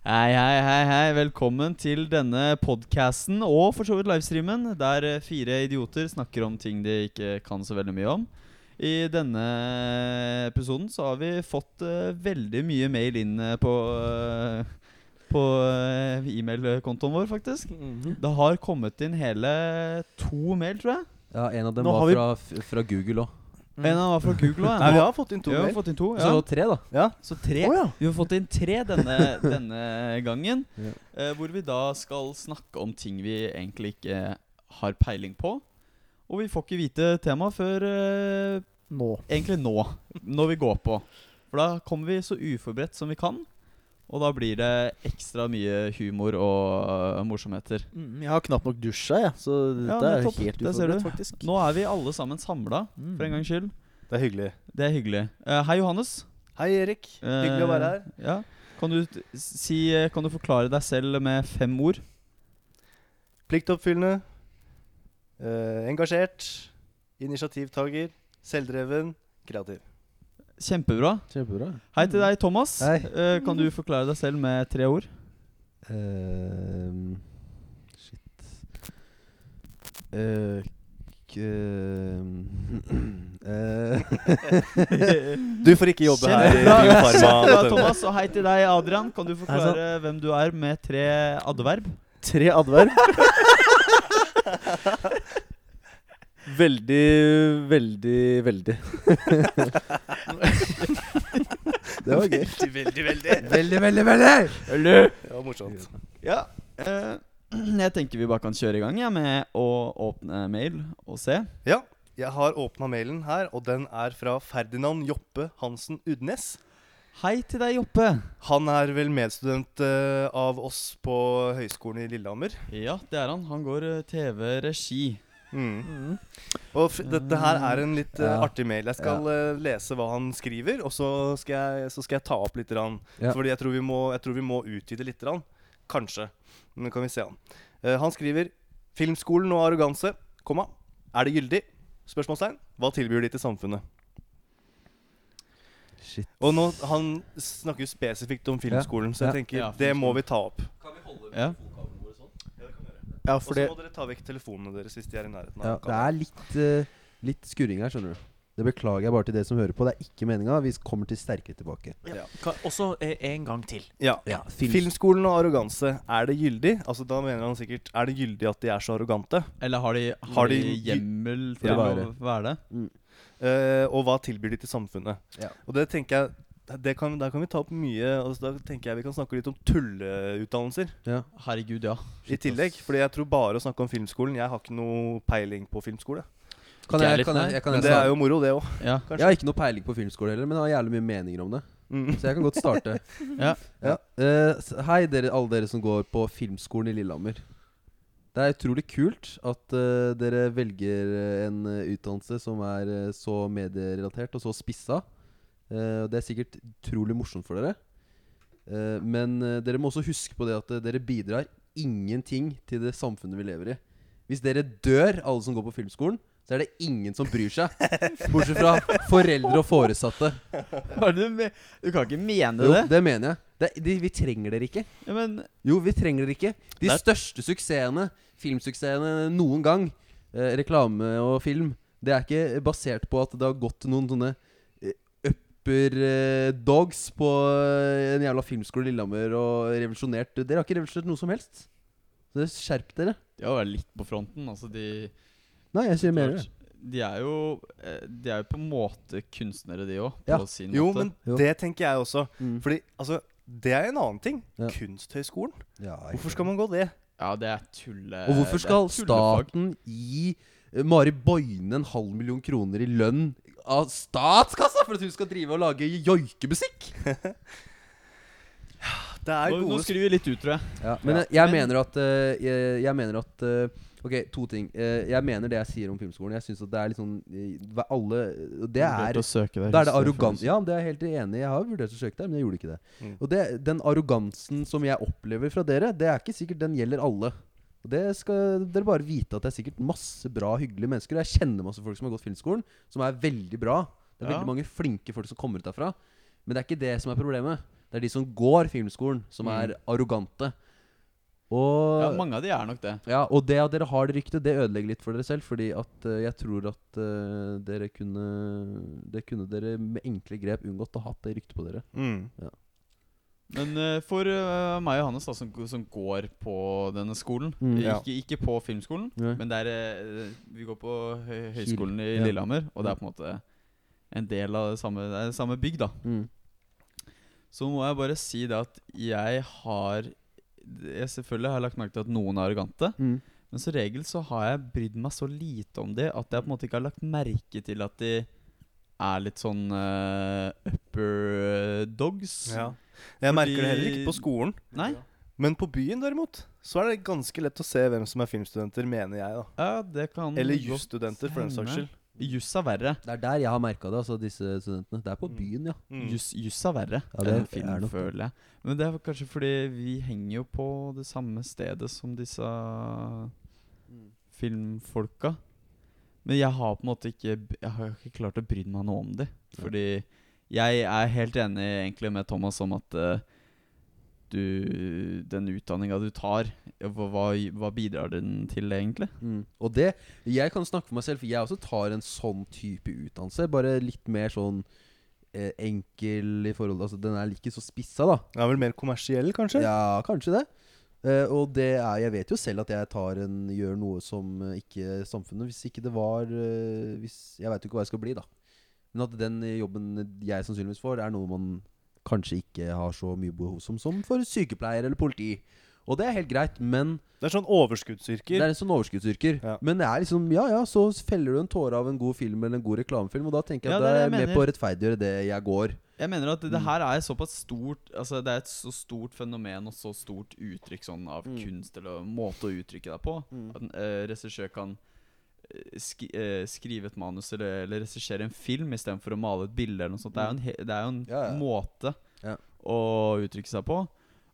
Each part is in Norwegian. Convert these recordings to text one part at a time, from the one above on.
Hei, hei, hei, hei. Velkommen til denne podcasten og for så vidt livestreamen, der eh, fire idioter snakker om ting de ikke kan så veldig mye om. I denne episoden så har vi fått uh, veldig mye mail inn på uh, På eh, e-mailkontoen vår, faktisk. Det har kommet inn hele to mail, tror jeg. Ja, en av dem Nå var fra, f- fra Google òg. En av dem var fra Google òg. Nei, vi har fått inn to vi har fått inn to. Så Ja. Så tre, da. Ja. Så tre. Oh, ja. Vi har fått inn tre denne, denne gangen. Ja. eh, hvor vi da skal snakke om ting vi egentlig ikke har peiling på. Og vi får ikke vite temaet før eh, Nå. egentlig nå, når vi går på. For da kommer vi så uforberedt som vi kan. Og da blir det ekstra mye humor og uh, morsomheter. Mm, jeg har knapt nok dusja, jeg. Så Ja, det er nettopp. helt uforberedt, faktisk. Nå er vi alle sammen samla, Mm. for en gangs skyld. Det er hyggelig. Det er hyggelig. Uh, hei, Johannes. Hei, Erik. Hyggelig å være her. Eh, Ja. Kan du, si, eh, kan du forklare deg selv med fem ord? Pliktoppfyllende. eh, engasjert. Initiativtaker. Selvdreven. Kreativ. Kjempebra. Kjempebra. Hei til deg, Thomas. Hei. Uh, kan du forklare deg selv med tre ord? Uh, shit Eh, eh, Du får ikke jobbe her i Biofarma. Thomas. Og hei til deg, Adrian. Kan du forklare hvem du er med tre adverb? Tre adverb. veldig, veldig, veldig. det var gøy. Veldig, veldig, veldig. Veldig, veldig, veldig! Det var morsomt. Ja. eh, jeg tenker vi bare kan kjøre i gang ja, med å åpne mail og se. Ja, jeg har åpna mailen her, og den er fra Ferdinand Joppe Hansen Udnes. Hei til deg, Joppe. Han er vel medstudent uh, av oss på Høgskolen i Lillehammer. Ja, det er han. Han går uh, TV-regi. Mm. Og f dette her er en litt uh, artig mail. Jeg skal uh, lese hva han skriver, og så skal jeg, så skal jeg ta opp litt. Rann. Ja. Fordi jeg tror, vi må, jeg tror vi må utvide litt. Rann. Kanskje. Men det kan vi se an. Eh, han skriver Filmskolen og arroganse, komma. Er det gyldig? Spørsmålstegn. Hva tilbyr de til samfunnet? Shit. Og nå, Han snakker jo spesifikt om filmskolen, så jeg Ja. tenker Ja, det må vi ta opp. Ja. Ja, for Og så må dere ta vekk telefonene deres hvis de er i nærheten. av Ja, det er litt, uh, litt skurring her, skjønner du. Det beklager jeg bare til dere som hører på. Det er ikke meninga. Vi kommer til sterkere tilbake. Ja. Kan, også eh, en gang til. Ja. Ja, Filmskolen og arroganse, er det gyldig? Altså Da mener han sikkert Er det gyldig at de er så arrogante? Eller har de, har Har de de- hjemmel For å være. være det? Eh, og hva tilbyr de til samfunnet? Ja. Og det tenker jeg det kan, Der kan vi ta opp mye altså, Da tenker jeg vi kan snakke litt om tulleutdannelser Ja. Herregud, ja. i tillegg. Fordi jeg tror bare å snakke om filmskolen Jeg har ikke noe peiling på filmskole. Kan jeg kan jeg, jeg, kan Men det er jo moro, det òg. Ja. Jeg har ikke noe peiling på filmskole heller, men jeg har jævlig mye meninger om det. Mm. Så jeg kan godt starte. ja. Ja. Uh, hei, dere, alle dere som går på Filmskolen i Lillehammer. Det er utrolig kult at uh, dere velger eh, en utdannelse som er uh, så medierelatert og så spissa. Eh, det er sikkert utrolig morsomt for dere. Eh, men dere må også huske på det at dere bidrar ingenting til det samfunnet vi lever i. Hvis dere dør, alle som går på filmskolen, så er det ingen som bryr seg. Bortsett fra foreldre og foresatte. Hva er det du, me- du kan ikke mene Jo, det? det mener jeg. Det, de, vi trenger dere ikke. Ja, men Jo, vi trenger dere ikke. De Det er- største suksessene, filmsuksessene noen gang, eh, reklame og film, det er ikke basert på at det har gått noen sånne eh, upper eh, dogs på eh, en jævla filmskole i Lillehammer og revolusjonert Dere har ikke revolusjonert noe som helst. Så skjerp dere. de har vært litt på fronten. Altså, de Nei, jeg sier mer. De er jo eh, De er jo på en måte kunstnere, de òg. Ja. Jo, måte. men Jo. det tenker jeg også. Mm. Fordi altså Det er en annen ting. Ja. Kunsthøgskolen. Ja, Hvorfor skal man gå det? Ja, det er tulle... Og hvorfor skal staten gi eh, Mari Boine en halv million kroner i lønn av statskassa for at hun skal drive og lage joikemusikk? Det er Nå, nå skriver vi litt ut, tror jeg. Ja, men Ja. jeg, jeg Men- mener at eh, jeg, jeg mener at eh, Ok, to ting. Eh, jeg mener det jeg sier om filmskolen. Jeg synes at det er litt sånn eh, Alle Det er søke. Da er det arrogant. Ja, det er jeg helt enig i. Jeg har vurdert å søke der, men jeg gjorde ikke det. Mm. Og det, den arrogansen som jeg opplever fra dere, det er ikke sikkert den gjelder alle. Og det skal dere bare vite at det er sikkert masse bra, hyggelige mennesker. Og jeg kjenner masse folk som har gått filmskolen, som er veldig bra. Det er Ja. veldig mange flinke folk som kommer ut derfra. Men det er ikke det som er problemet. Det er de som går filmskolen, som Mm. er arrogante. Og Ja, mange av de er nok det. Ja, og det at dere har det ryktet, det ødelegger litt for dere selv. Fordi at uh, jeg tror at uh, dere kunne Det kunne dere med enkle grep unngått å ha det ryktet på dere. Mm. Men uh, for meg og Hannes, da, som, som går på denne skolen Mm. Ja. ikke, ikke på filmskolen, Nei. men der, vi går på høy høyskolen i Ja. Lillehammer, og det er på en måte en del av det samme, det samme bygg, da. Mm. Så må jeg bare si det at jeg har Jeg selvfølgelig har lagt merke til at noen er arrogante. Mm. Men som regel så har jeg brydd meg så lite om de at jeg på en måte ikke har lagt merke til at de er litt sånn uh, upper dogs. Ja. Jeg merker det heller ikke på skolen. Nei? Men på byen derimot Så er det ganske lett å se hvem som er filmstudenter, mener jeg. da Ja, det kan Eller jusstudenter, for den saks skyld. Juss er verre. Det er der jeg har merka det, altså disse studentene. Det er på Mm. byen, ja. Mm. Juss, juss er verre Ja, det enn er film, nok føler jeg. Men det er kanskje fordi vi henger jo på det samme stedet som disse filmfolka. Men jeg har på en måte ikke Jeg har ikke klart å bry meg noe om det. Fordi jeg er helt enig egentlig med Thomas om at eh, du Den utdanninga du tar, hva, hva, hva bidrar den til, egentlig? Mm. Og det Jeg kan snakke for meg selv, for jeg også tar en sånn type utdannelse. Bare litt mer sånn eh, enkel i forhold Altså den er ikke så spissa, da. Den er vel mer kommersiell, kanskje? Ja, kanskje det. Eh, og det er Jeg vet jo selv at jeg tar en, gjør noe som eh, ikke samfunnet Hvis ikke det var eh, hvis, Jeg veit jo ikke hva jeg skal bli, da. Men at den jobben jeg sannsynligvis får, er noe man kanskje ikke har så mye behov som som for sykepleier eller politi. Og det er helt greit, men Det er sånn det er en sånn overskuddsyrker. Ja. Men det er liksom Ja ja, så feller du en tåre av en god film eller en god reklamefilm, og da tenker jeg Ja, at det er det det er med på å rettferdiggjøre det jeg går. Jeg mener at det det her er såpass stort Altså Det er et så stort fenomen og så stort uttrykk sånn av Mm. kunst eller måte å uttrykke deg på. Mm. At en uh, regissør kan skri eh, skrive et manus eller, eller regissere en film istedenfor å male et bilde. eller noe sånt Det er jo en, det er jo en Mm. Ja, ja. måte Ja. å uttrykke seg på.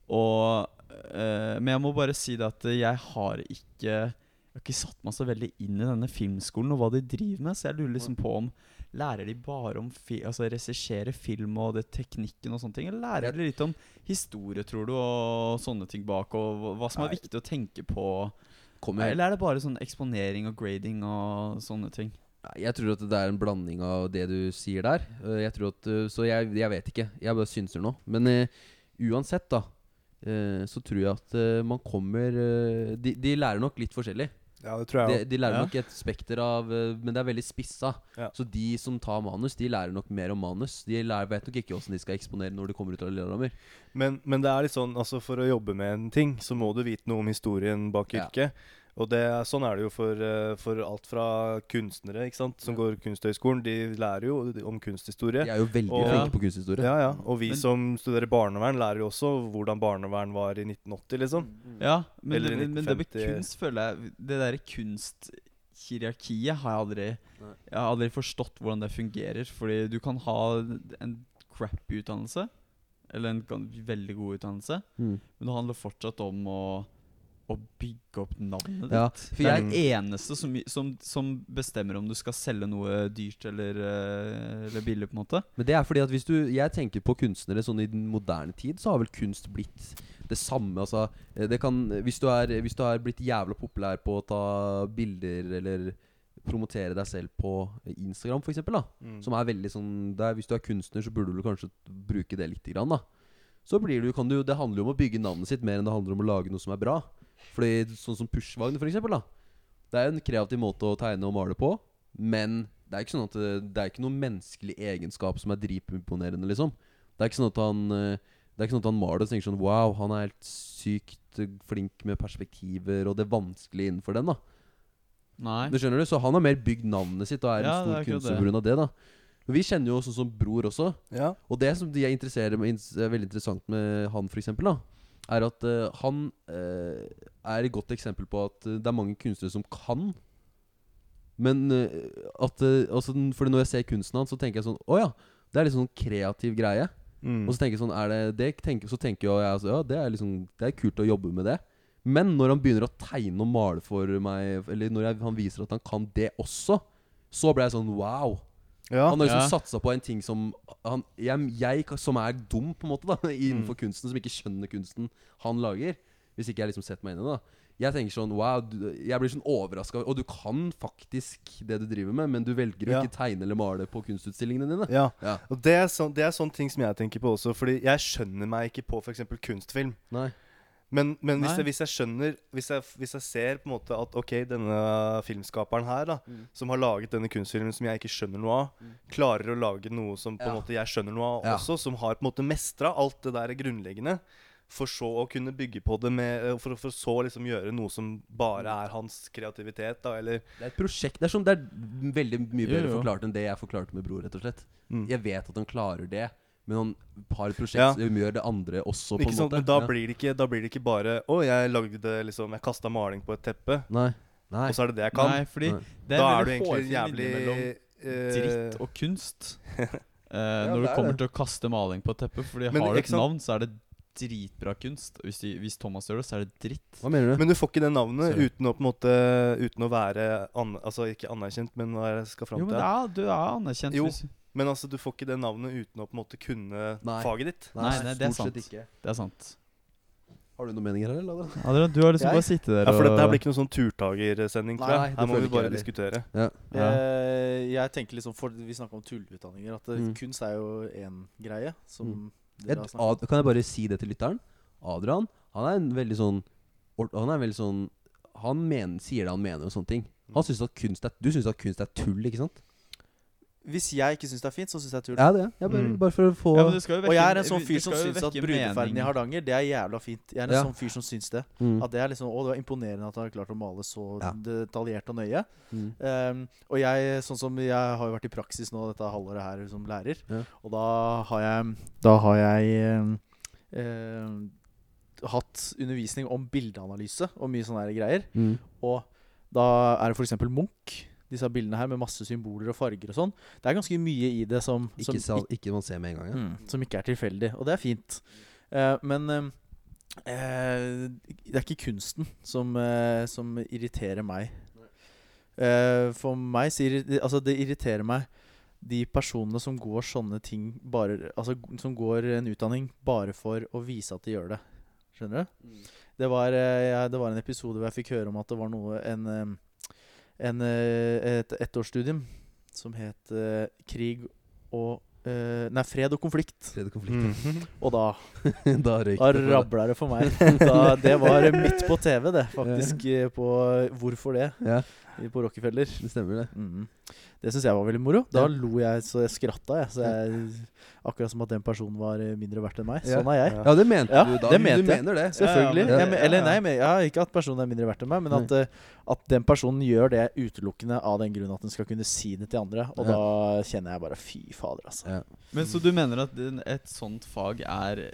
Og eh, Men jeg må bare si det at jeg har ikke Jeg har ikke satt meg så veldig inn i denne filmskolen og hva de driver med, så jeg lurer liksom på om Lærer de bare om fi altså regissere film og det teknikken og sånne ting? Eller lærer de litt om historie, tror du, og sånne ting bak, og hva som er Nei. viktig å tenke på? Kommer Eller er det bare sånn eksponering og grading og sånne ting? Jeg tror at det er en blanding av det du sier der. Eh, Jeg tror at, eh, Så jeg, jeg vet ikke. Jeg bare synser nå. Men uh, uansett, da. uh, så tror jeg at uh, man kommer de, de lærer nok litt forskjellig. Ja, det tror jeg De, de lærer Ja. nok et spekter av eh, Men det er veldig spissa. Ja. Så de som tar manus, de lærer nok mer om manus. De lærer, vet nok ikke åssen de skal eksponere når de kommer ut av Lillehammer. Men, men det er litt sånn altså for å jobbe med en ting, så må du vite noe om historien bak Ja. yrket. Og det, sånn er det jo for, eh, for alt fra kunstnere ikke sant, som går Kunsthøgskolen. De lærer jo om kunsthistorie. De er jo veldig Og- flinke på kunsthistorie. Ja, ja. Og vi Men- som studerer barnevern, lærer jo også hvordan barnevern var i 1980, liksom. Ja, men, Eller men, men det med 1950. kunst føler jeg Det derre kunsthierarkiet har jeg aldri Jeg har aldri forstått hvordan det fungerer. Fordi du kan ha en crappy utdannelse, eller en veldig god utdannelse, Mm. men det handler fortsatt om å å bygge opp navnet Ja, ditt. for jeg er den eneste som, som, som bestemmer om du skal selge noe dyrt eller, eh, eller billig, på en måte. Men det er fordi at hvis du Jeg tenker på kunstnere sånn i den moderne tid, så har vel kunst blitt det samme. Altså, eh, det kan Hvis du er, hvis du er blitt jævla populær på å ta bilder eller promotere deg selv på Instagram, for eksempel, Mm. som er veldig sånn der, Hvis du er kunstner, så burde du kanskje bruke det lite grann, da. Så blir du, kan du Det handler jo om å bygge navnet sitt mer enn det handler om å lage noe som er bra. Fordi Sånn som Pushvagn, for eksempel, da. Det er en kreativ måte å tegne og male på, men det er ikke sånn at det, er ikke noen menneskelig egenskap som er dripimponerende, liksom. Det er ikke sånn at han eh, Det er ikke sånn at han maler og tenker sånn Wow, han er helt sykt flink med perspektiver og det vanskelige innenfor den, da. Nei. Du skjønner du? Så han har mer bygd navnet sitt og er Ja, en stor er kunstner det. pga. det. da Men Vi kjenner jo sånn som Bror også. Ja. Og det som de er, er veldig interessant med han, for eksempel, da er at uh, han uh, er et godt eksempel på at eh, det er mange kunstnere som kan. Men at altså, Fordi når jeg ser kunsten hans, så tenker jeg sånn Å ja, det er litt sånn kreativ greie. Mm. Og så tenker jeg sånn er det, det tenker, Så tenker jeg altså, ja, det er liksom Det er kult å jobbe med det. Men når han begynner å tegne og male for meg, eller når jeg, han viser at han kan det også, så ble jeg sånn wow. Ja. Han har liksom Ja. satsa på en ting som han, jeg, jeg som er dum, på en måte, da innenfor Mm. kunsten, som ikke skjønner kunsten han lager. Hvis ikke jeg liksom setter meg inn i det. da Jeg tenker sånn, wow du, Jeg blir sånn overraska. Og du kan faktisk det du driver med, men du velger å Ja. ikke tegne eller male på kunstutstillingene dine. Ja. Ja. Og det er, sånn, det er sånne ting som jeg tenker på også. Fordi jeg skjønner meg ikke på f.eks. kunstfilm. Nei. Men, men hvis, jeg, hvis jeg skjønner hvis jeg, hvis jeg ser på en måte at ok, denne filmskaperen her, da Mm. som har laget denne kunstfilmen som jeg ikke skjønner noe av, klarer å lage noe som på en Ja. måte jeg skjønner noe av Ja. også, som har på en måte mestra alt det der grunnleggende, for så å kunne bygge på det med eh, For, for så liksom gjøre noe som bare er hans kreativitet, da, eller Det er et prosjekt. Det er, sånn, det er veldig mye Jo, bedre jo. forklart enn det jeg forklarte med Bror, rett og slett. mm. Jeg vet at han klarer det, men noen par prosjekter prosjekt Ja. som gjør det andre også, på Ikke en sånn, måte. Men da, Ja. blir det ikke, da blir det ikke bare Å, jeg lagde liksom Jeg kasta maling på et teppe, Nei. Nei. og så er det det jeg kan. Nei, fordi Nei. det da er er du egentlig jævlig uh, eh, dritt og kunst. Eh, når det det er kommer det. til å kaste maling på et teppe. Fordi Men har du et sant- navn, så er det dritbra kunst. Hvis, de, hvis Thomas gjør det, så er det dritt. Hva mener du? Men du får ikke det navnet Sorry. uten å på en måte Uten å være an, Altså ikke anerkjent, men hva er det jeg skal fram Jo, men det er, du er anerkjent. Jo. Hvis, Men altså, du får ikke det navnet uten å på en måte kunne Nei. faget ditt. Nei, nei, det er sant. ikke. det er sant. Har du noen meninger her, eller? Adrian? Du har liksom Jeg? bare sittet der og Ja, For dette blir ikke noen sånn turtagersending, tror jeg. Her må vi bare heller. diskutere. Ja. Jeg, jeg tenker liksom for, Vi snakker om tulleutdanninger. At Mm. kunst er jo én greie. Som Mm. dere har snakket om. Kan jeg bare si det til lytteren? Adrian Han er en veldig sånn Han er veldig sånn Han mener, sier det han mener og sånne ting. Han synes at kunst er, du syns at kunst er tull, ikke sant? Hvis jeg ikke syns det er fint, så syns jeg tull. Ja, det. Jeg bare, Mm. bare for å få ja, men det skal jo Og jeg er en sånn fyr som syns at brudeferden i. Hardanger, det er jævla fint. Jeg er en Ja. sånn fyr som syns det. mm. At det er liksom Å, det var imponerende at han har klart å male så Ja. detaljert og nøye. Mm. Um, og jeg, sånn som jeg har jo vært i praksis nå dette halvåret her som lærer, Ja. og da har jeg Da har jeg um, um, hatt undervisning om bildeanalyse og mye sånne greier. Mm. Og da er det f.eks. Munch. Disse bildene her med masse symboler og farger og sånn. Det er ganske mye i det som, som, Ikke, sal, ikke man ser med en gang. Ja. Mm, som ikke er tilfeldig. Og det er fint. Uh, men uh, eh, det er ikke kunsten som, uh, som irriterer meg. Eh, for meg altså det irriterer meg de personene som går sånne ting bare Altså som går en utdanning bare for å vise at de gjør det. Skjønner du? Det var, jeg, det var en episode hvor jeg fikk høre om at det var noe En, en eh, et ettårsstudium som het uh, Krig og uh, Nei, fred og konflikt. Fred og konflikt. Mhm. Og da, da da rabla det for meg. Da, det var midt på TV, det, faktisk. Ja. På Hvorfor det? Ja, På Rockefeller. det stemmer, det. Mhm. Det syns jeg var veldig moro. Da Ja. lo jeg så jeg skratta. Jeg. Så jeg, akkurat som at den personen var eh, mindre verdt enn meg. Sånn er jeg. Ja. Det mente Ja, du da. det mente du jeg. mener det. Selvfølgelig. Ja, ja, men- eller nei, men, ja, ikke at personen er mindre verdt enn meg, men at, eh, at den personen gjør det utelukkende av den grunn at den skal kunne si det til andre. Og Ja. da kjenner jeg bare fy fader, altså. Ja. Men Så du mener at et sånt fag er eh,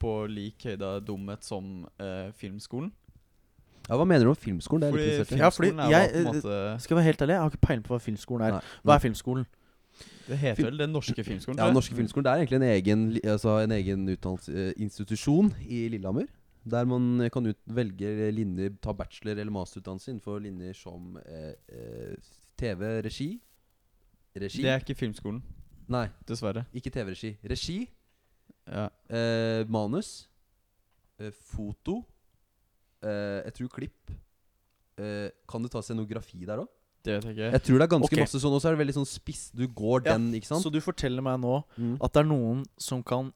på lik høyde av dumhet som eh, filmskolen? ja, Hva mener du om filmskolen? Det er Fordi litt interessert i. Ja, fordi er jeg- på en måte Skal jeg være helt ærlig, jeg har ikke peiling på hva filmskolen er. Nei. Hva er filmskolen? Det heter Film- vel Den norske filmskolen? Ja, Den. Norske filmskolen Det er egentlig en egen, altså en egen utdannelsesinstitusjon i Lillehammer. Der man kan ut, velge linjer, ta bachelor- eller masterutdannelse innenfor linjer som eh, eh, TV, regi Regi? Det er ikke filmskolen, Nei, dessverre. ikke TV-regi. Regi, Ja. eh, manus, eh, foto, eh, jeg tror klipp. Eh, kan du ta scenografi der òg? Det vet jeg ikke. Jeg tror det er ganske Ok. masse sånn, og så er det veldig sånn spiss. Du går Ja, den, ikke sant? Så du forteller meg nå Mm. at det er noen som kan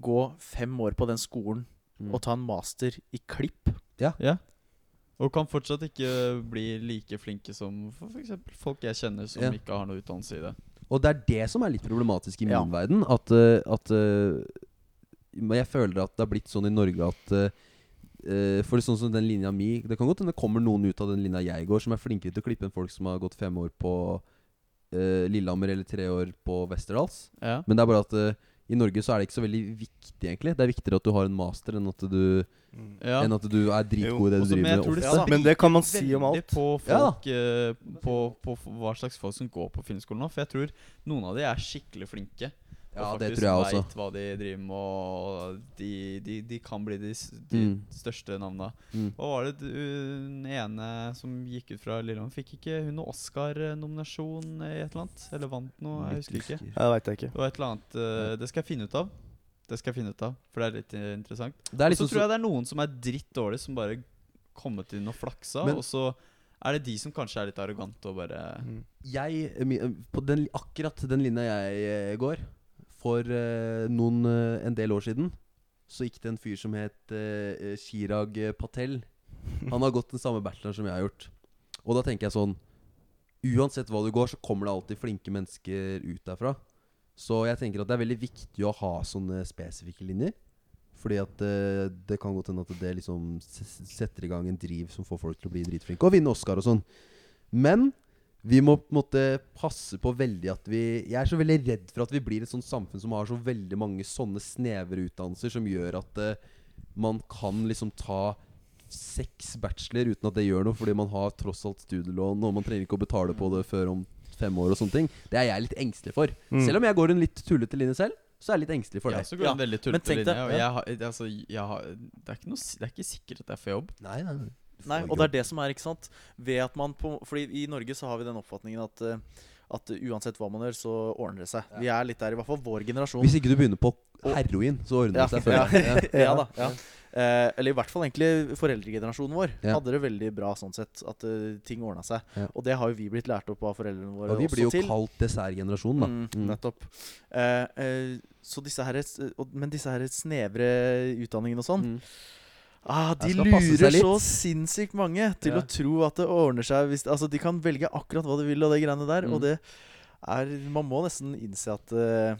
gå fem år på den skolen Mm. og ta en master i klipp? Ja. Og kan fortsatt ikke bli like flinke som for f.eks. folk jeg kjenner som Ja. ikke har noe utdannelse i det. Og det er det som er litt problematisk i min Ja. verden. At, eh, at eh, men Jeg føler at det har blitt sånn i Norge at eh, eh, For sånn som den linja mi Det kan godt hende det kommer noen ut av den linja jeg går, som er flinkere til å klippe enn folk som har gått fem år på uh, Lillehammer eller tre år på Westerdals. Ja. Men det er bare at uh, i Norge så er det ikke så veldig viktig, egentlig. Det er viktigere at du har en master enn at du, ja. enn at du er dritgod i det du Også, driver med. det. Ja, Men det kan man si om alt. På, folk, ja. på, på hva slags folk som går på filmskolen nå. For jeg tror noen av de er skikkelig flinke. Ja, og det tror jeg også. vet hva de driver med, og de, de, de kan bli de, de Mm. største navna. Mm. Og var det den hun ene som gikk ut fra Lillehammer? Fikk ikke hun noe Oscar-nominasjon i et eller annet? Eller vant noe? Jeg husker ikke. Ja, det vet jeg ikke. Og et eller annet Uh, Det skal jeg finne ut av. Det skal jeg finne ut av, for det er litt eh, interessant. Er Og så liksom tror jeg det er noen som er dritt dårlige, som bare kommet inn og flaksa. Men- og så er det de som kanskje er litt arrogante og bare Mm. jeg, eh, På den, akkurat den linja jeg går For eh, noen, eh, en del år siden Så gikk det en fyr som het eh, Chirag Patel. Han har gått den samme bacheloren som jeg har gjort. Og da tenker jeg sånn Uansett hva du går så kommer det alltid flinke mennesker ut derfra. Så jeg tenker at det er veldig viktig å ha sånne spesifikke linjer. Fordi at eh, det kan godt hende at det liksom setter i gang en driv som får folk til å bli dritflinke og vinne Oscar og sånn. Men vi må på en måte passe på veldig at vi Jeg er så veldig redd for at vi blir et sånt samfunn som har så veldig mange sånne snevre utdannelser som gjør at uh, man kan liksom ta seks bachelor uten at det gjør noe, fordi man har tross alt studielån, og man trenger ikke å betale på det før om fem år og sånne ting. Det er jeg litt engstelig for. Mm. Selv om jeg går en litt tullete linje selv, så er jeg litt engstelig for Ja, det. så går Ja, en veldig tullete linje. Og jeg har, altså, jeg har, det, er ikke noe, det er ikke sikkert at jeg får jobb. Nei, nei, nei. Nei, og det er det som er, ikke sant Ved at man på Fordi i Norge så har vi den oppfatningen at eh, At uansett hva man gjør, så ordner det seg. Vi er litt der, i hvert fall vår generasjon. Hvis ikke du begynner på heroin, så ordner Ja, det seg før. ja, ja da. Ja. Eh, eller i hvert fall egentlig foreldregenerasjonen vår Ja. hadde det veldig bra sånn sett. At uh, ting ordna seg. Ja. Og det har jo vi blitt lært opp av foreldrene våre Og vi blir jo også til. kalt dessertgenerasjonen, da. Mm, Mm. nettopp. Eh, eh, så disse her, og- men disse her snevre utdanningene og sånn Mm. Ah, De lurer så sinnssykt mange til Ja. å tro at det ordner seg. Hvis, altså De kan velge akkurat hva de vil, og det greiene der. Mm. Og det er Man må nesten innse at, uh,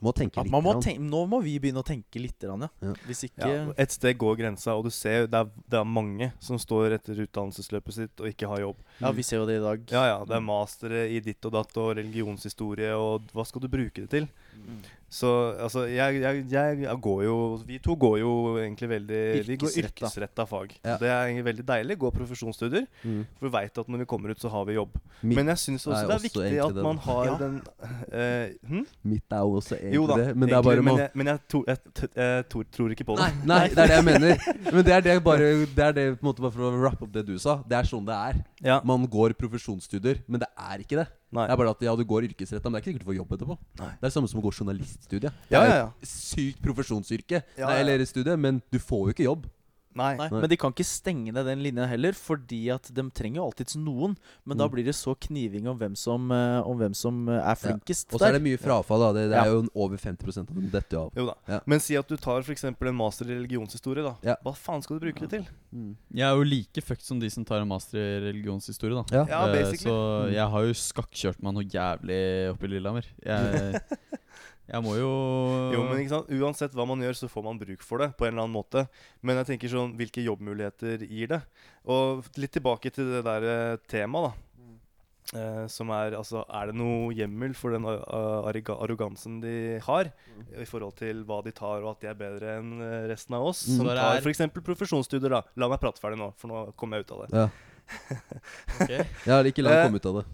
Må tenke litt. man må tenke, Nå må vi begynne å tenke litt, ja. Ja. Hvis ikke Ja, et sted går grensa, og du ser det er, det er mange som står etter utdannelsesløpet sitt og ikke har jobb. Ja, vi ser jo det i dag. Ja, ja, det er mastere i ditt og datt og religionshistorie, og hva skal du bruke det til? Mm. Så altså, jeg, jeg, jeg, går jo Vi to går jo egentlig veldig Vi går Yrkesretta. fag. Ja. Det er veldig deilig. Gå profesjonsstudier. Mm. For vi veit at når vi kommer ut, så har vi jobb. Mitt, Men jeg syns også det er også viktig at man da. har Ja. den uh, hm? mitt er også egentlig Jo da, det. Men det er bare men jeg, men jeg, to, jeg, jeg to, tror ikke på det. Nei, nei, det er det jeg mener. Men det er det bare Det er det på en måte bare for å rappe opp det du sa. Det er sånn det er. Ja. Man går profesjonsstudier, men det er ikke det. Nei. Det er bare at ja, du går yrkesretta, men det er ikke sikkert du får jobb etterpå. Nei. Det er det samme som å gå journaliststudiet. Ja, det ja, er et sykt profesjonsyrke, nei, eller studie, men du får jo ikke jobb. Nei. Nei. Men de kan ikke stenge ned den linja heller, fordi at de trenger jo alltids noen. Men da Mm. blir det så kniving om hvem som, eh, om hvem som eh, er flinkest Og så er det mye frafall. da Det, det Ja. er jo over 50 av dem detter av. Jo da. Ja. Men si at du tar f.eks. en master i religionshistorie. da Ja. Hva faen skal du bruke det til? Mm. Jeg er jo like fucked som de som tar en master i religionshistorie, da. Ja. Ja, basically. så Mm. jeg har jo skakkjørt meg noe jævlig oppe i Lillehammer. Jeg, jeg må jo Jo, men ikke sant? Uansett hva man gjør, så får man bruk for det på en eller annen måte. Men jeg tenker sånn, hvilke jobbmuligheter gir det? Og litt tilbake til det der eh, temaet, da. Eh, som er altså Er det noe hjemmel for den uh, arrogansen de har? I forhold til hva de tar, og at de er bedre enn eh, resten av oss? Mm. Som Så tar f.eks. profesjonsstudier. da La meg prate ferdig nå, for nå kommer jeg ut av det. Ja. Ok. Jeg har ikke langt Eh, kommet ut av det.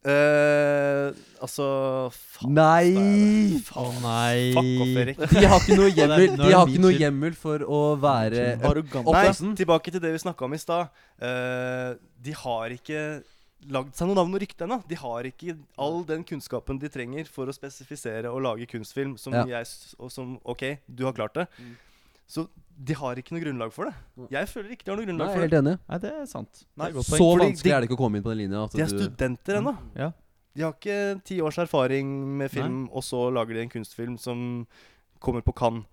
Eh, altså faen, Nei! Å nei. Fuck off, Erik. De har ikke noe Nå er hjemmel er De har ikke noe hjemmel for å være Arrogant. Nei, tilbake til det vi snakka om i stad. Uh, de har ikke lagd seg noe navn og rykte ennå. De har ikke all den kunnskapen de trenger for å spesifisere og lage kunstfilm. Som Ja. jeg og som OK, du har klart det. Mm. Så de har ikke noe grunnlag for det. Jeg føler ikke de har noe grunnlag er for helt det. enig. Nei, det er sant. Nei, det er godt Så poeng. Fordi vanskelig de- er det ikke å komme inn på den linja. At De er du, studenter ennå. Ja. De har ikke ti års erfaring med film, og så lager de en kunstfilm som kommer på Cannes.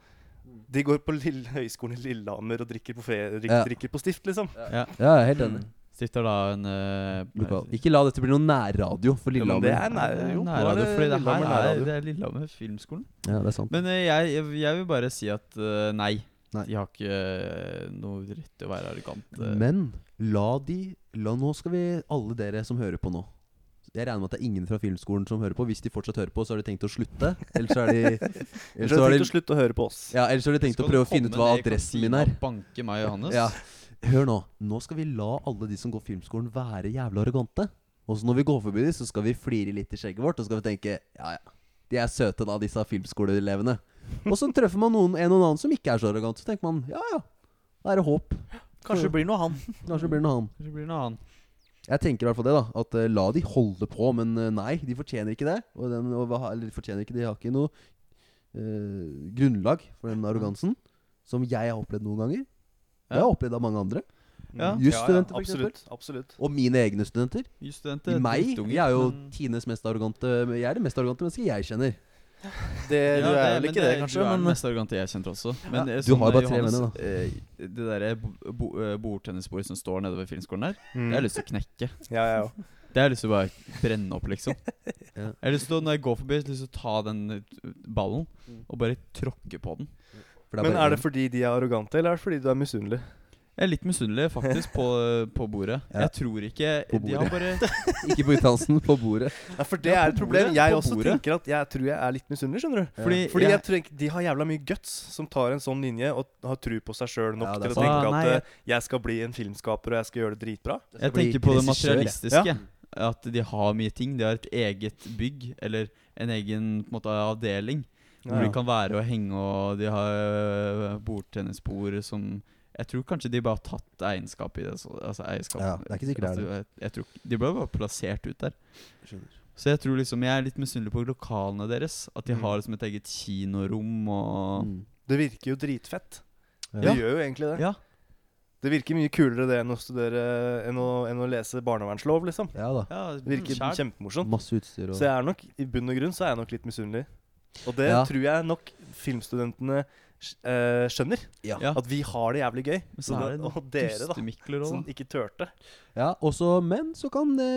De går på Lille, høyskolen i Lillehammer og drikker på, fre Ja. drikker på stift, liksom. Ja. ja, jeg er helt enig. Stifter da en uh, Lokal. Ikke la dette bli noe nærradio for Lillehammer. det er nær, jo, nærradio, det fordi det her er, det er Lillehammer Filmskolen. Ja, det er sant. Men uh, jeg, jeg, vil bare si at uh, nei. Nei. De har ikke noe rett til å være arrogante. Men la de la, Nå skal vi, alle dere som hører på nå Jeg regner med at det er ingen fra filmskolen som hører på. Hvis de fortsatt hører på, så har de tenkt å slutte. Eller så har de Ellers Eller så har de tenkt å slutte å høre på oss. ja, eller så har de tenkt Skal å prøve å finne ut hva adressen min er. og Banke meg og Johannes? Ja. Hør nå. Nå skal vi la alle de som går filmskolen, være jævla arrogante. Og så når vi går forbi dem, så skal vi flire litt i skjegget vårt, og så skal vi tenke Ja, ja. De er søte, da, disse filmskoleelevene. Og så treffer man noen, en og annen som ikke er så arrogant. Så tenker man ja ja, da er det håp. Kanskje det blir noe han. Kanskje det blir noe annet. Det blir noe han. Jeg tenker i hvert fall det, da. At uh, la de holde på, men uh, nei, de fortjener ikke det. Og den, og, eller de fortjener ikke De har ikke noe uh, grunnlag for den arrogansen. Som jeg har opplevd noen ganger. Jeg har jeg opplevd av mange andre. Ja. Jusstudenter, for eksempel. Absolutt. absolutt. Og mine egne studenter. Jusstudenter. I meg. Jeg er jo men- Tines mest arrogante Jeg er det mest arrogante mennesket jeg kjenner. Det, Ja, du er vel ikke det, kanskje, Du er den mest arrogante jeg kjenner også. Men, eh, Du har jo bare eh, tre venner, eh, Det derre bo, eh, bordtennisbordet som står nede ved filmskolen der, Mm. det har jeg lyst til å knekke. Ja, jeg òg. Det har jeg lyst til å bare brenne opp, liksom. Ja. Jeg har lyst til å, Når jeg går forbi, jeg har lyst til å ta den eh, ballen Mm. og bare tråkke på den. For Men bare er det fordi de er arrogante, eller er det fordi du er misunnelig? Jeg er litt misunnelig faktisk på, på bordet. Ja. Jeg tror ikke På De har bare Ikke på uttalelsen, på bordet. Nei, for det Ja, er på et problem. bordet, Jeg på også bordet. tenker at jeg tror jeg er litt misunnelig, skjønner du. Fordi, Fordi jeg jeg, tror De har jævla mye guts som tar en sånn linje og har tru på seg sjøl nok Ja, det er til å sant. tenke Ah, nei, at eh, jeg skal bli en filmskaper og jeg skal gjøre det dritbra. jeg bli tenker på det regissør, jeg. materialistiske. At de har mye ting. De har et eget bygg, eller en egen på en måte, avdeling. Hvor de kan være og henge, og de har øh, bordtennisbord som Jeg tror kanskje de bare har tatt egenskap i det. Så, altså eierskap. Ja, det er ikke sikkert det er Altså, jeg, jeg tror, de ble bare plassert ut der. Skjønner. Så jeg tror liksom Jeg er litt misunnelig på lokalene deres. At de Mm. har liksom et eget kinorom og Mm. Det virker jo dritfett. Ja. Det gjør jo egentlig det. Ja. Det virker mye kulere det enn å studere Enn å, enn å lese barnevernslov, liksom. Ja da. ja Det virker kjempemorsomt. Masse utstyr og Så jeg er nok, i bunn og grunn så er jeg nok litt misunnelig. Og det Ja. tror jeg nok filmstudentene uh, skjønner. Ja. At vi har det jævlig gøy. Så så det, og dere, da, som ikke turte. Ja, også, men så kan de,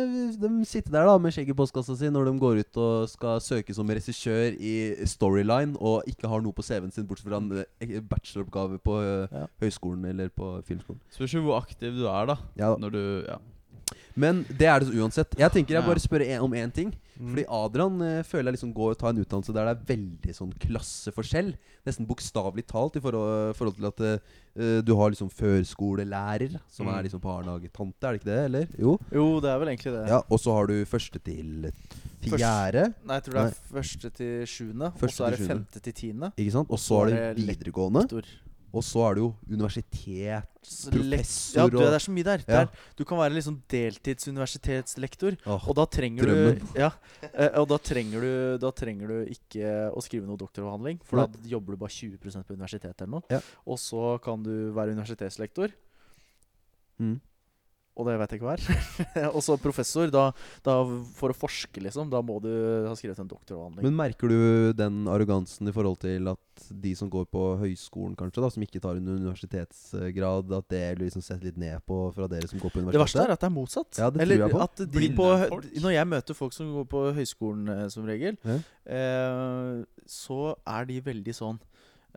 de sitte der da med skjegget i postkassa si når de går ut og skal søke som regissør i Storyline og ikke har noe på CV-en sin bortsett fra en eh, bacheloroppgave på eh, Ja. høyskolen eller på filmskolen. Spørs jo hvor aktiv du er, da. Ja, da. Når du Ja. Men det er det så uansett. Jeg tenker jeg bare spør om én ting. Mm. Fordi Adrian eh, føler jeg liksom går og tar en utdannelse der det er veldig sånn klasseforskjell. Nesten bokstavelig talt i forhold, forhold til at eh, du har liksom førskolelærer, som Mm. er liksom barnehagetante, er det ikke det? Eller? Jo. Jo, det er vel egentlig det. Ja, Og så har du første til fjerde. Nei, jeg tror det er første til sjuende, og så er det femte til tiende. Ikke sant? Og så er det det videregående. Lektor. Og så er det jo universitet. Så lek- Professor Ja, du, det er så mye der. Ja. der du kan være liksom deltidsuniversitetslektor, Oh, og da trenger drømmen. du Ja, eh, og da trenger du, da trenger du ikke å skrive noe doktoravhandling, for da jobber du bare 20% på universitetet eller noe. Ja. Og så kan du være universitetslektor, mm. Og det vet jeg ikke hva er. og så professor. Da, da for å forske, liksom, da må du ha skrevet en doktoravhandling. Men merker du den arrogansen i forhold til at de som går på høyskolen, kanskje, da som ikke tar en universitetsgrad, at det blir liksom sett litt ned på fra dere som går på universitetet? Det verste er at det er motsatt. Ja, det tror jeg på. at de på. Når jeg møter folk som går på høyskolen eh, som regel, Ja. eh, så er de veldig sånn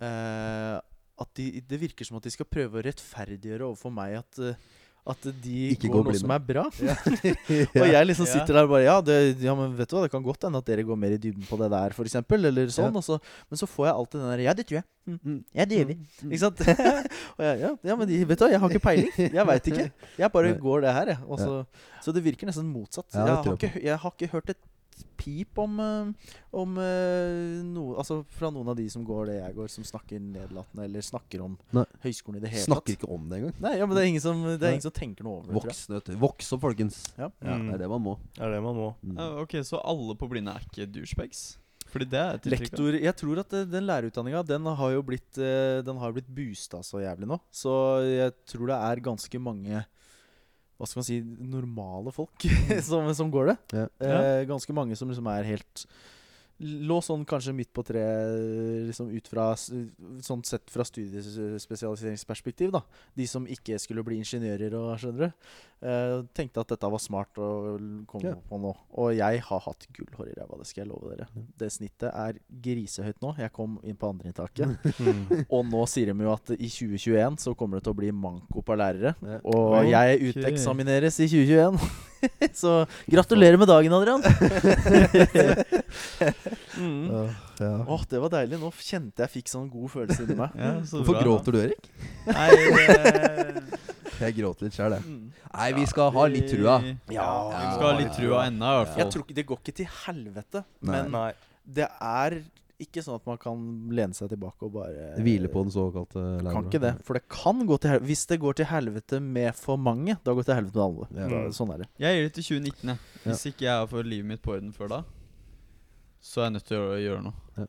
eh, At de, det virker som at de skal prøve å rettferdiggjøre overfor meg at eh, at de Ikke går gå noe som er bra. Ja. Og jeg liksom sitter der og bare ja, det, ja, men vet du hva, det kan godt hende at dere går mer i dybden på det der, f.eks. Eller sånn. Ja. Og så, men så får jeg alltid den der Ja, det tror jeg. Mm. Mm. Ja, det gjør vi. Mm. Ikke sant? og jeg, ja, ja, men vet du hva, jeg har ikke peiling. Jeg veit ikke. Jeg bare går det her, jeg. Og så, så det virker nesten motsatt. Ja, jeg, har ikke, jeg har ikke hørt et pip om, eh, om no, Altså fra noen av de som går det jeg går, som snakker nedlatende eller snakker om Nei. høyskolen i det hele tatt. Snakker ikke om det engang. Nei, ja, men det er ingen som, det er ingen som tenker noe over det. Voksne. Voks opp, folkens. Ja. Ja, Mm. Det er det man må. Det er det man må. Mm. Uh, ok, så alle på Blinde er ikke douchebags? Fordi det er. Lektor Jeg tror at eh, den lærerutdanninga Den har jo blitt eh, Den har blitt boosta så jævlig nå. Så jeg tror det er ganske mange Hva skal man si normale folk som, som går det. Ja. Eh, ganske mange som liksom er helt Lå sånn kanskje midt på treet liksom ut fra Sånn sett fra studiespesialiseringsperspektiv, da. De som ikke skulle bli ingeniører og skjønner du. Eh, tenkte at dette var smart å komme Ja. på nå. Og jeg har hatt gullhår i ræva, det skal jeg love dere. Det snittet er grisehøyt nå. Jeg kom inn på andreinntaket. Mm. og nå sier de jo at i 2021 så kommer det til å bli manko på lærere. Ja. Og Oi. jeg uteksamineres i 2021. så gratulerer med dagen, Adrian. mm. Åh, ja. oh, det var deilig. Nå kjente jeg fikk sånn god følelse inni meg. Ja, Hvorfor bra. gråter du, Erik? Nei, det, Jeg gråter litt sjøl, jeg. Mm. Nei, vi skal ha litt trua. Ja, Vi skal ha litt trua ennå, i hvert Jeg tror ikke Det går ikke til helvete, Nei. men Nei. det er ikke sånn at man kan lene seg tilbake og bare Hvile på den såkalte lærer. Kan ikke det. For det kan gå til helvete Hvis det går til helvete med for mange, da går det til helvete med alle. Ja. Da, sånn er det. Jeg gir det til 2019, jeg. Hvis ikke jeg fått livet mitt på orden før da, så er jeg nødt til å gjøre noe. Ja.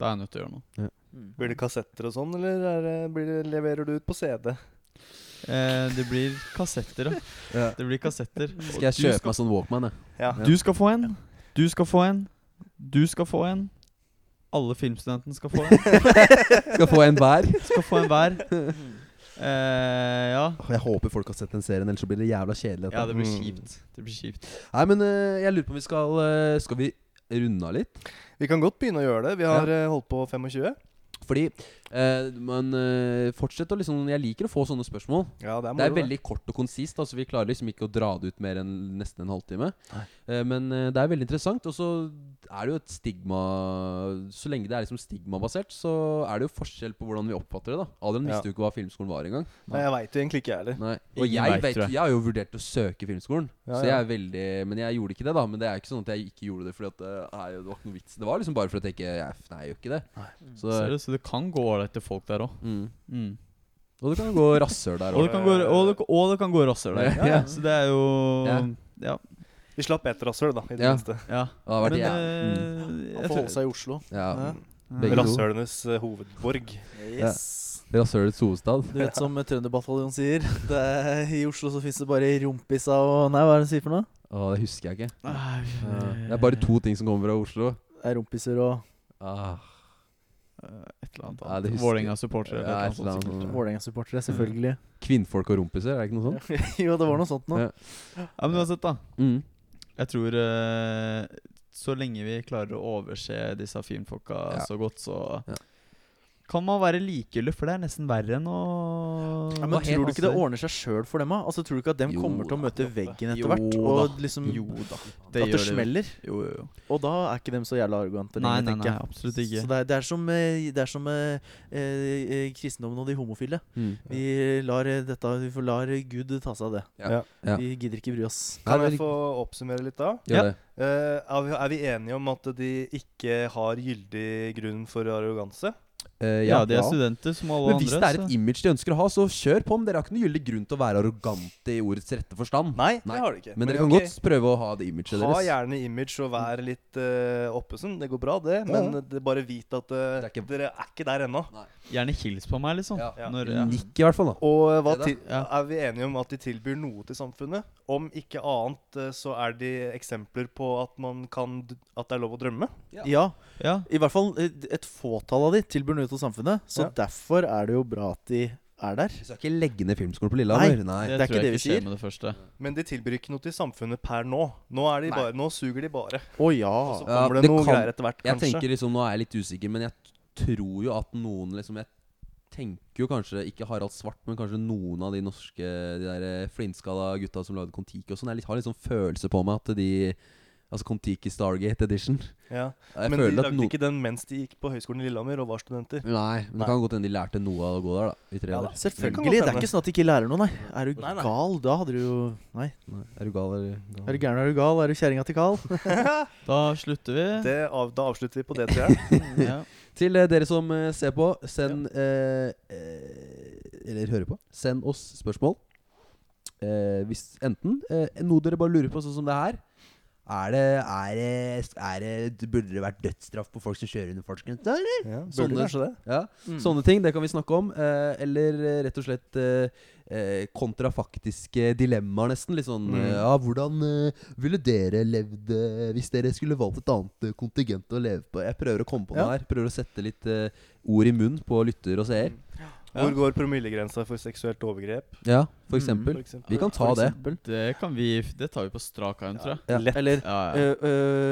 Da er jeg nødt til å gjøre noe. Blir det kassetter og sånn, eller er det, blir det, leverer du ut på CD? Eh, det blir kassetter, da. Ja. Det blir kassetter. Skal jeg kjøpe skal- meg sånn Walkman, jeg? Ja. Du skal få en. Du skal få en. Du skal få en. Alle filmstudentene skal få en. Skal få en hver. Skal få en hver. Eh, ja. Jeg håper folk har sett den serien, ellers så blir det jævla kjedelig. ja, det blir Mm. kjipt. Det blir kjipt. Nei, men uh, jeg lurer på om vi skal uh, Skal vi runde av litt? Vi kan godt begynne å gjøre det. Vi har eh, holdt på 25. Fordi eh, man eh, fortsetter å liksom Jeg liker å få sånne spørsmål. Ja, det er Det er veldig veldig kort og konsist. Altså Vi klarer liksom ikke å dra det ut mer enn nesten en halvtime. Nei. Eh, men eh, det er veldig interessant. Og så er det jo et stigma Så lenge det er liksom stigmabasert, så er det jo forskjell på hvordan vi oppfatter det. da Adrian Ja. visste jo ikke hva filmskolen var engang. Nei, jeg veit jo egentlig ikke, jeg heller. Nei. Og jeg, vet, jeg. jeg har jo vurdert å søke filmskolen. Ja, så jeg er veldig Men jeg gjorde ikke det, da. Men det er ikke sånn at jeg ikke gjorde det fordi at det, er, jo- det var ikke noe vits. Det var liksom bare for at jeg ikke jeg, Nei, jeg gjør ikke det. Så, så, det, Så det kan gå ålreit til folk der òg. mm. Mm. Og det kan gå rasshøl der òg. det kan gå, og og det kan gå rasshøl der. Ja, ja. Så det er jo Ja. Ja. Vi slapp ett rasshøl, da, i det Ja. minste. ja. Det har vært Men ja. eh, mm. Han får holde tror- seg i Oslo. ja. Ja. Rasshølenes eh, hovedborg. Yes. Rasshølets hovedstad. Du vet som Trønderbataljonen sier, det er, i Oslo så fins det bare rumpisa og Nei, hva er det de sier for noe? Å, det husker jeg ikke. Nei, Det er bare to ting som kommer fra Oslo. Det er rumpiser og Ah. Et eller annet. Annet. Ja, Vålerenga-supportere. Ja, eller et et eller annet annet sikkert. Vålerenga-supportere, selvfølgelig. Kvinnfolk og rompiser, er det ikke noe sånt? jo, det var noe sånt nå. Ja. Ja, men uansett, da. Mm. Jeg tror uh, så lenge vi klarer å overse disse filmfolka Ja. så godt, så Ja. Kan man være likegyldig, for det er nesten verre enn å Ja, men Tror du ikke det ordner seg sjøl for dem? Altså, tror du ikke at dem Jo kommer til å da. møte veggen etter hvert? Og liksom Jo da. At det gjør det. smeller? Jo, jo, jo. Og da er ikke dem så jævla arrogante Nei, lenger, nei, nei, absolutt ikke. Så det er, det er som, eh, det er som eh, eh, kristendommen og de homofile. Mm. Vi lar, eh, dette, vi får lar Gud ta seg av det. Ja. Ja. Vi gidder ikke bry oss. Kan jeg få oppsummere litt da? Ja. Eh, er, vi, er vi enige om at de ikke har gyldig grunn for arroganse? Eh, Ja, ja. de er ja. studenter som alle andre. Men hvis andre. det er et image de ønsker å ha, så kjør på. Men dere har ikke noe gyldig grunn til å være arrogante i ordets rette forstand. Nei, Nei. det har de ikke. Men dere kan okay. godt prøve å ha det imaget Ha deres. gjerne image og vær litt uh, oppesen. Det går bra, det. Men ja. det bare vit at uh, er ikke- dere er ikke der ennå. Gjerne hils på meg, liksom. Ja. Ja. Når, ja. Nikk i hvert fall, da. Og hva til, Ja. er vi enige om at de tilbyr noe til samfunnet? Om ikke annet eh, så er de eksempler på at man kan At det er lov å drømme. Ja. Ja, ja. i hvert fall eh, et fåtall av de tilbyr noe til samfunnet. Så Ja. derfor er det jo bra at de er der. Vi skal ikke legge ned filmskolen på Lillehammer. Nei. Det, det er ikke det vi sier. med det første. Men de tilbyr ikke noe til samfunnet per nå. Nå, er de bare, nå suger de bare. Å ja. Og så Ja, det, det noe kan- greier etter hvert, Jeg tenker liksom, Nå er jeg litt usikker, men jeg tror jo at noen liksom Jeg tenker jo kanskje ikke Harald Svart, men kanskje noen av de norske De der flintskalla gutta som lagde Kon-Tiki og sånn. Jeg har litt sånn følelse på meg at de Altså Kon-Tiki Stargate Edition. Ja. Jeg Men de lagde at noen ikke den mens de gikk på Høgskolen i Lillehammer og var studenter. Nei, men Nei. det kan godt hende de lærte noe av å gå der, da. I tre Ja år. da. Det Selvfølgelig. godt Det er ikke sånn at de ikke lærer noe, nei. Er du Nei, nei. gal, da hadde du jo Nei. Nei, Er du gal, eller? Er du gæren, er du gal? Er du kjerringa til Carl? Da slutter vi. Det av, da avslutter vi på det, tror jeg. ja. Til eh, dere som eh, ser på, send ja. eh, Eller hører på. Send oss spørsmål. Eh, hvis enten eh, noe dere bare lurer på, sånn som det her. Er det, er det, er det Burde det vært dødsstraff på folk som kjører under fartsgrensa, eller? Ja, Sånne- det. Ja, Mm. Sånne ting, det kan vi snakke om. Eh, eller eh, rett og slett eh, eh, kontrafaktiske dilemmaer, nesten. Litt sånn Mm. eh, Ja, hvordan eh, ville dere levd eh, hvis dere skulle valgt et annet eh, kontingent å leve på? Jeg prøver å komme på noe her. Prøver å sette litt eh, ord i munnen på lytter og seer. Hvor går promillegrensa for seksuelt overgrep? Ja, for Mm. eksempel. For eksempel? Vi kan ta det. Det kan vi Det tar vi på strak arm, tror jeg. Ja. Lett. Eller Ja, ja. øh,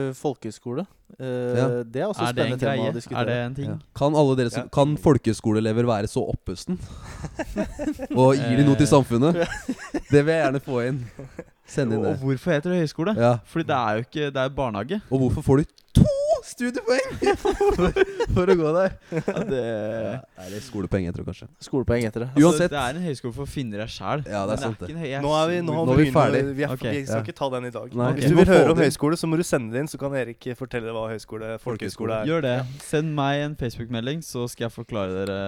øh, folkehøyskole. Øh, Ja. Det er også Er det spennende tema greie? å diskutere. Er det en ting? Ja. Kan alle dere som Kan folkeskoleelever være så oppøsten? og gir de noe til samfunnet? Det vil jeg gjerne få inn. Send inn Og hvorfor heter det høyskole? Ja. Fordi det er jo ikke Det er barnehage. Og hvorfor får du to studiepoeng for, for å gå der. Ja, det, Eller skolepoeng, jeg tror kanskje. Skolepoeng etter det. altså, Uansett. det er en høyskole for å finne deg sjæl. Ja, det er sant, det. Nå er vi, nå Nå er vi vi ferdig. Vi, er, okay. vi skal ja. ikke ta den i dag. Nei, Hvis du vil høre om høyskole, så må du sende det inn, så kan Erik fortelle hva høyskole, folkehøyskole er. Gjør det. Send meg en Facebook-melding, så skal jeg forklare dere.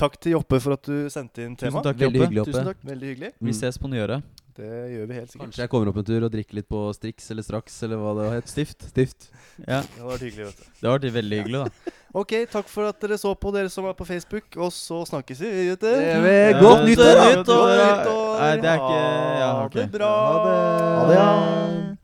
Takk til Joppe for at du sendte inn tema. Veldig hyggelig, Joppe. Tusen takk. Veldig hyggelig. Vi ses på nyåret. Det gjør vi helt sikkert. Kanskje jeg kommer opp en tur og drikker litt på Strix eller Straks, eller hva det het. Stift. Stift. Ja, Det hadde vært hyggelig, vet du. Det har vært veldig hyggelig, da. Ok, takk for at dere så på, dere som er på Facebook. Og så snakkes vi, gutter. Det er Godt nyttår! Nytt, nytt, nyttår! Nei, det er ikke Ja, Ha det bra. Ha det. Ha det, ja.